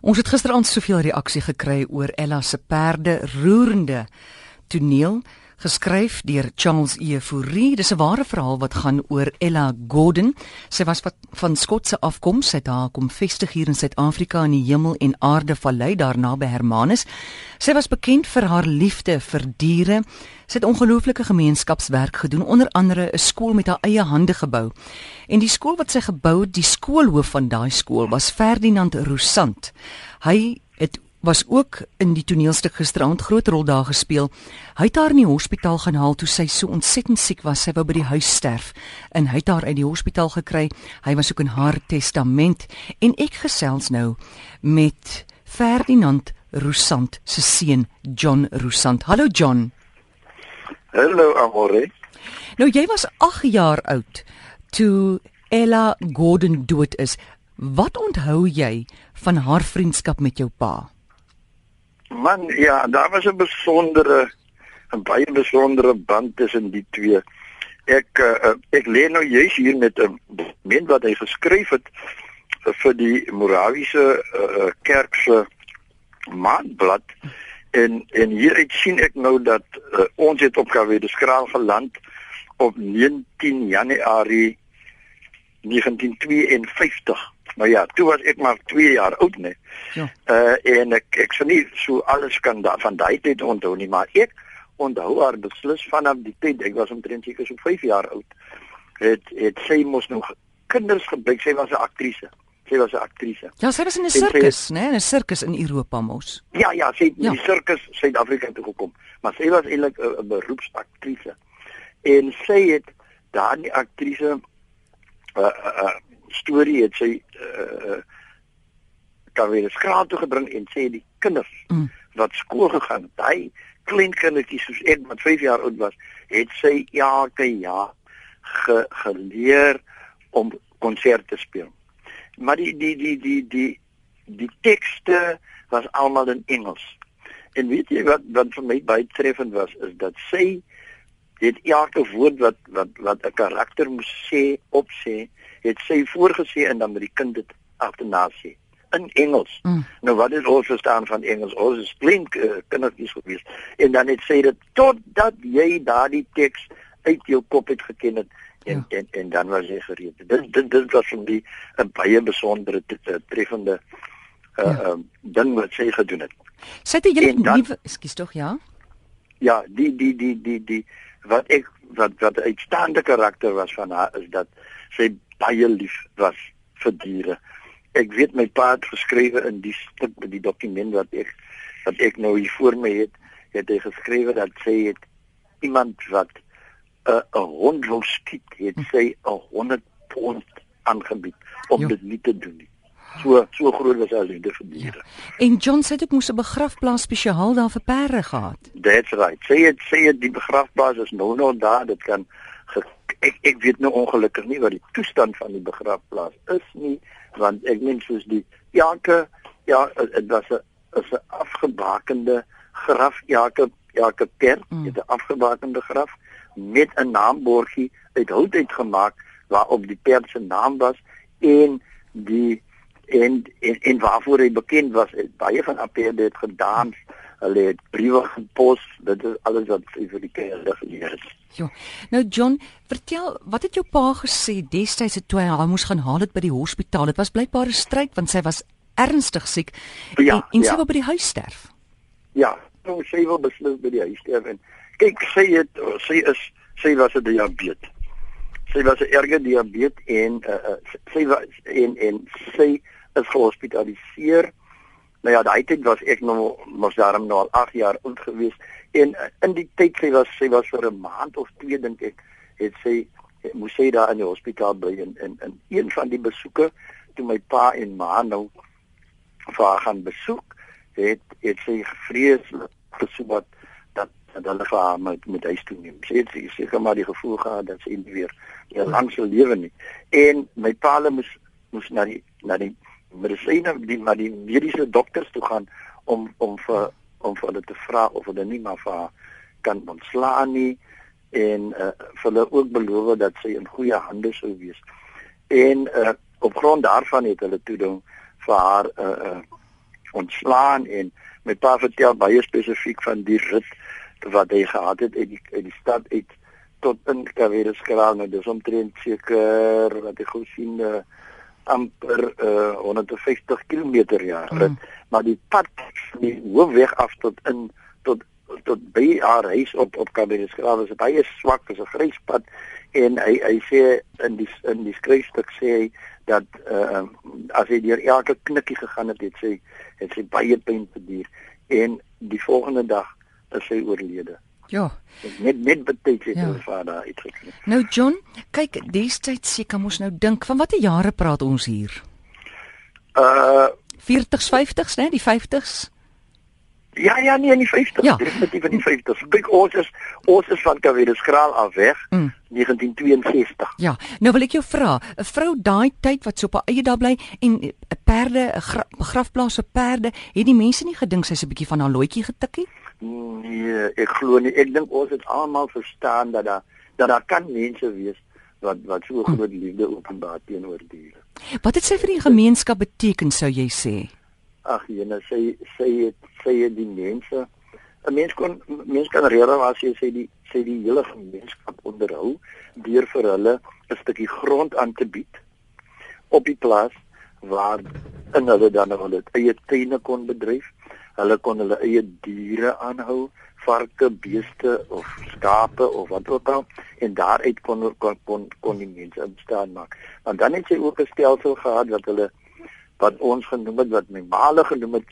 Ons het gisteraand soveel reaksie gekry oor Ella se perde roerende toneel geskryf deur Charles Euphorie. Dis 'n ware verhaal wat gaan oor Ella Gordon. Sy was wat, van Skotse afkoms, sy het haar kom vestig hier in Suid-Afrika in die Hemel en Aarde Vallei daarna by Hermanus. Sy was bekend vir haar liefde vir diere. Sy het ongelooflike gemeenskapswerk gedoen, onder andere 'n skool met haar eie hande gebou. En die skool wat sy gebou het, die skoolhoof van daai skool was Ferdinand Roussant. Hy het was ook in die toneelstuk gisterand groot rol daar gespeel. Hy het haar in die hospitaal gaan haal toe sy so ontsettend siek was. Sy wou by die huis sterf en hy het haar uit die hospitaal gekry. Hy was ook in haar testament en ek gesels nou met Ferdinand Roussant se seun John Roussant. Hallo John. Hallo Amore. Nou jy was 8 jaar oud toe Ella Gordon dood is. Wat onthou jy van haar vriendskap met jou pa? Man, ja, daar was 'n besondere 'n baie besondere band tussen die twee. Ek uh, ek lê nou juis hier met 'n mens wat hy geskryf het vir die Morawiese uh, kerk se maandblad en en hieruit sien ek nou dat uh, ons het op Kawede skraal geland op 19 Januarie 1952 Maar ja, toe was ek maar 2 jaar oud, nee. Ja. Uh en ek ek sou nie so alles kan da, van daai tyd onthou nie, maar ek onthou haar beslis vanaf die tyd ek was omtrent seker so 5 jaar oud. Het het sy mos nog kinders gebruik. Sy was 'n aktrise. Sy was 'n aktrise. Ja, sy was in 'n sirkus, né? Nee, 'n sirkus in Europa mos. Ja, ja, sy het ja. die sirkus Suid-Afrika toe gekom, maar sy was eintlik 'n beroepsaktrise. En sy het daardie aktrise uh uh storie het sy uh kan weer skraal toe gebring en sê die kinders mm. wat skool gegaan het, hy klein kindertjies soos ek wat 5 jaar oud was, het sy elke jaar ge, geleer om konserte speel. Maar die die die die die die tekste was almal in Engels. En weet jy wat wat vir my baie treffend was is dat sy het elke woord wat wat wat 'n karakter moes sê, opsê, het sy voorgesê en dan met die kind dit agterna sê in Engels. Mm. Nou wat is ons verstaan van Engels? Ons is klink uh, kindertjies gewees. En dan het sy dit totdat jy daardie teks uit jou kop het geken het en, ja. en en dan was jy gereed. Dit dit dit was vir my 'n baie besondere treffende uh, ja. uh, ding wat sy gedoen het. Sy het jy nie ekskuus tog ja? Ja, die die die die die wat ek wat wat 'n uitstaande karakter was van haar is dat sy baie lief was vir diere. Ek weet my pa het geskrywe in die stuk met die dokument wat ek wat ek nou hier voor my het, het hy geskrywe dat sy het iemand wat 'n uh, 'n hond wou skiet, het sy 'n 100 pond aangebied om jo. dit nie te doen nie. So so groot was haar liefde vir diere. Ja. En John sê dit moes 'n begrafplaas spesiaal daar vir perde gehad. That's right. Sê dit sê dit die begrafplaas is nou nog daar, dit kan ek ek weet nou ongelukkig nie wat die toestand van die begrafplaas is nie want ek meen soos die elke ja dit was 'n is 'n afgebakende graf. Elke elke kerk mm. het 'n afgebakende graf met 'n naambordjie uit hout uitgemaak waarop die perd se naam was en die en en, en waarvoor hy bekend was. Baie van aperde het gedans hulle het briewe gepos dit is alles wat vir die kinders geleer het Ja. Nou John, vertel, wat het jou pa gesê destyds toe hy haar moes gaan haal dit by die hospitaal? Dit was blykbaar 'n stryd want sy was ernstig siek ja, en, en ja. sy wou by die huis sterf. Ja, nou sy wou beslis by die huis sterf en kyk, sy het sy is sy was 'n diabetes. Sy was 'n erge diabetes en uh, sy was en en sy is gehospitaliseer. Nou ja, daai tyd was ek nog mos daarom nou al 8 jaar oud gewees en uh, in die tyd sy was sy was vir 'n maand of twee dink ek het sy het, moes sy daar in die hospitaal bly en in in een van die besoeke toe my pa en ma nou vir haar gaan besoek het het sy gevrees gesoek wat dat dat hulle vir haar met met huis toe neem. Sy het seker maar die gevoel gehad dat sy nie weer 'n lang sal lewe nie. En my pa moes moes na die na die medisyne die maar die mediese dokters toe gaan om om vir om vir hulle te vra of hulle nie maar vir kan ontslaan nie en uh, vir hulle ook beloof dat sy in goeie hande sou wees. En uh, op grond daarvan het hulle toe dan vir haar uh, uh, ontslaan en my pa vertel baie spesifiek van die rit wat hy gehad het uit die die stad uit tot in Kavereskraal nou dis omtrent seker wat ek gou sien uh, amper uh, 150 km ja rit mm. maar die pad die hoofweg af tot in tot tot by haar huis op op Kavereskraal is baie swak is 'n grys pad en hy hy sê in die in die skryfstuk sê hy dat uh, as hy deur elke knikkie gegaan het het sy het sy baie pyn verduur en die volgende dag is sy oorlede. Ja. Net net betyds het ja. ons vader uitgekry. Nou John, kyk, destyds seker mos nou dink van watter jare praat ons hier? Uh 40s, 50s, né, die 50s? Ja, ja, nee, in die 50s, ja. definitief in die 50s. Kyk, ons is ons is van Kavereskraal af weg. Mm. 1962. Ja, nou wil ek jou vra, 'n vrou daai tyd wat so op haar eie daar bly en 'n perde, 'n begrafplaas se perde, het die mense nie gedink sy's 'n bietjie van haar loetjie getikkie? Nee, ek glo nie. Ek dink ons het almal verstaan dat daar dat daar kan mense wees wat wat so hm. groot liefde openbaar teenoor diere. Wat het sy vir die gemeenskap beteken sou jy sê? Ag jene, sy sy het sy het die mense 'n mens kon mens kan rede was jy sê die sê die hele gemeenskap onderhou deur vir hulle 'n stukkie grond aan te bied op die plaas waar in hulle dan hulle eie tuine kon bedryf Hulle kon hulle eie diere aanhou, varke, beeste of skape of wat ook al en daaruit kon kon kon, kon die mense instaan maak. Want dan het sy ook 'n stelsel gehad wat hulle wat ons genoem het wat my maale genoem het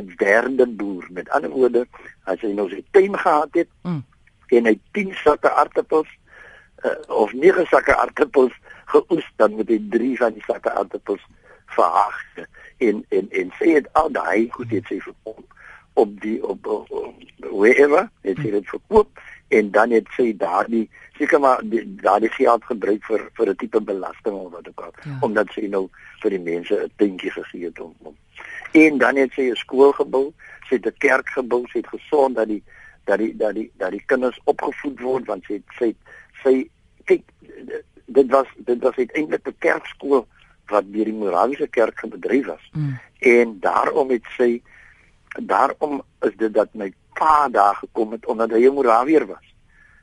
'n derde boer. Met ander woorde, as hy nou sy tuin gehad het mm. en hy 10 sakke aartappels uh, of 9 sakke aartappels geoes, dan moet hy 3 van die sakke aartappels verhaag en en en sê dit al daai goed het sy verkoop op die op, op, op wherever het sy dit verkoop en dan het sy daardie seker maar daardie geld gebruik vir vir 'n tipe belasting of wat ook al ja. omdat sy nou vir die mense 'n tentjie gegee het om, om en dan het sy 'n skool gebou, sy het 'n kerk gebou, sy het gesond dat die dat die dat die dat die kinders opgevoed word want sy sy sy kyk dit was dit was eintlik 'n kerkskool wat deur die Morawiese kerk gebedryf was. Mm. En daarom het sy daarom is dit dat my pa daar gekom het omdat hy 'n Morawier was.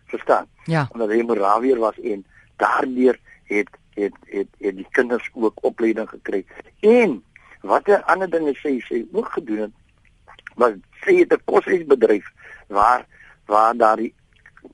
Verstaan? Ja. Omdat hy 'n Morawier was en daardeur het het het het die kinders ook opleiding gekry. En wat 'n ander ding is sy sê ook gedoen het was sy het 'n koshuisbedryf waar waar daar die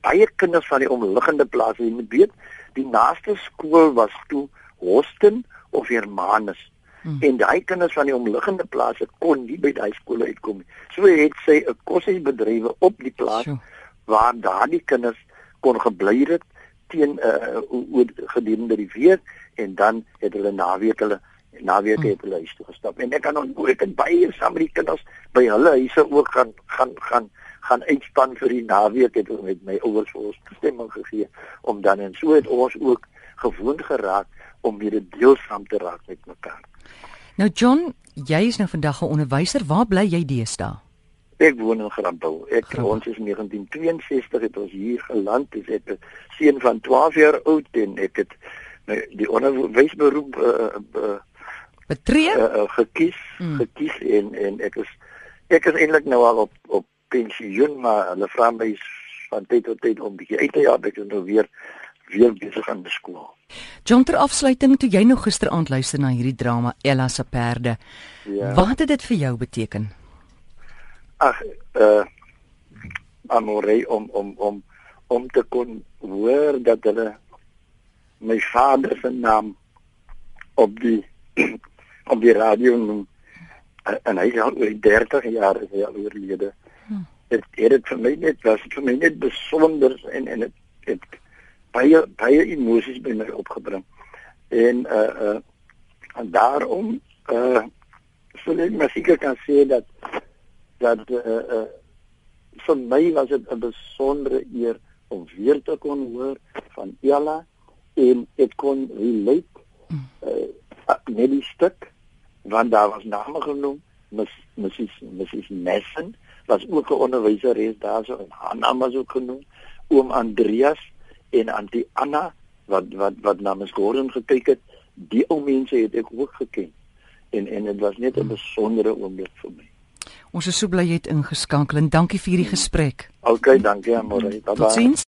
baie kinders van die omliggende plase, jy moet weet, die naaste skool was toe Hosten of Hermanus. Hmm. En daai kinders van die omliggende plase kon nie by daai skole uitkom nie. So het sy 'n koshuisbedrywe op die plaas sure. waar daardie kinders kon gebly het teen uh oor gedurende die week en dan het hulle naweek hulle naweek hmm. het hulle huis toe gestap. En ek kan onthou ek het baie saam met die kinders by hulle huise ook gaan gaan gaan gaan uitspan vir die naweek het met my ouers vir ons toestemming gegee om dan en so het ons ook gewoond geraak om weer deelsaam te raak met mekaar. Nou John, jy is nou vandag 'n onderwyser. Waar bly jy deesdae? Ek woon in Grambouw. Ek Grambouw. ons is 1962 het ons hier geland. Dis ek 'n seun van 12 jaar oud en ek het nou, die onderwysberoep uh, uh, betree uh, uh, gekies, mm. gekies en en ek is ek is eintlik nou al op op pensioen, maar hulle vra my van tyd tot tyd om bietjie uit te jaag, ek is nou weer weer besig aan die skool. John ter afsluiting toe jy nog gisteraand luister na hierdie drama Ella se perde. Ja. Wat het dit vir jou beteken? Ag, uh amore om om om om te kon hoor dat hulle my vader se naam op die op die radio noem. en hy al oor 30 jaar is hy al oorlede. Hm. Dit het dit vir my net was vir my net besonder en en dit het, het baie baie emosies by my opgebring. En uh uh en daarom uh sou ek maar seker kan sê dat dat uh uh vir my was dit 'n besondere eer om weer te kon hoor van Ella en ek kon relate uh met die stuk want daar was name genoem mis Mrs Mrs Messen was ook 'n onderwyseres daarso en haar naam was ook genoem oom Andreas en Antie Anna wat wat wat namens Gordon gekyk het, die ou mense het ek ook geken. en en dit was net 'n besondere oomblik vir my. Ons is so bly jy het ingeskakel en dankie vir hierdie gesprek. OK, dankie aan môre. Bye bye. Totsiens.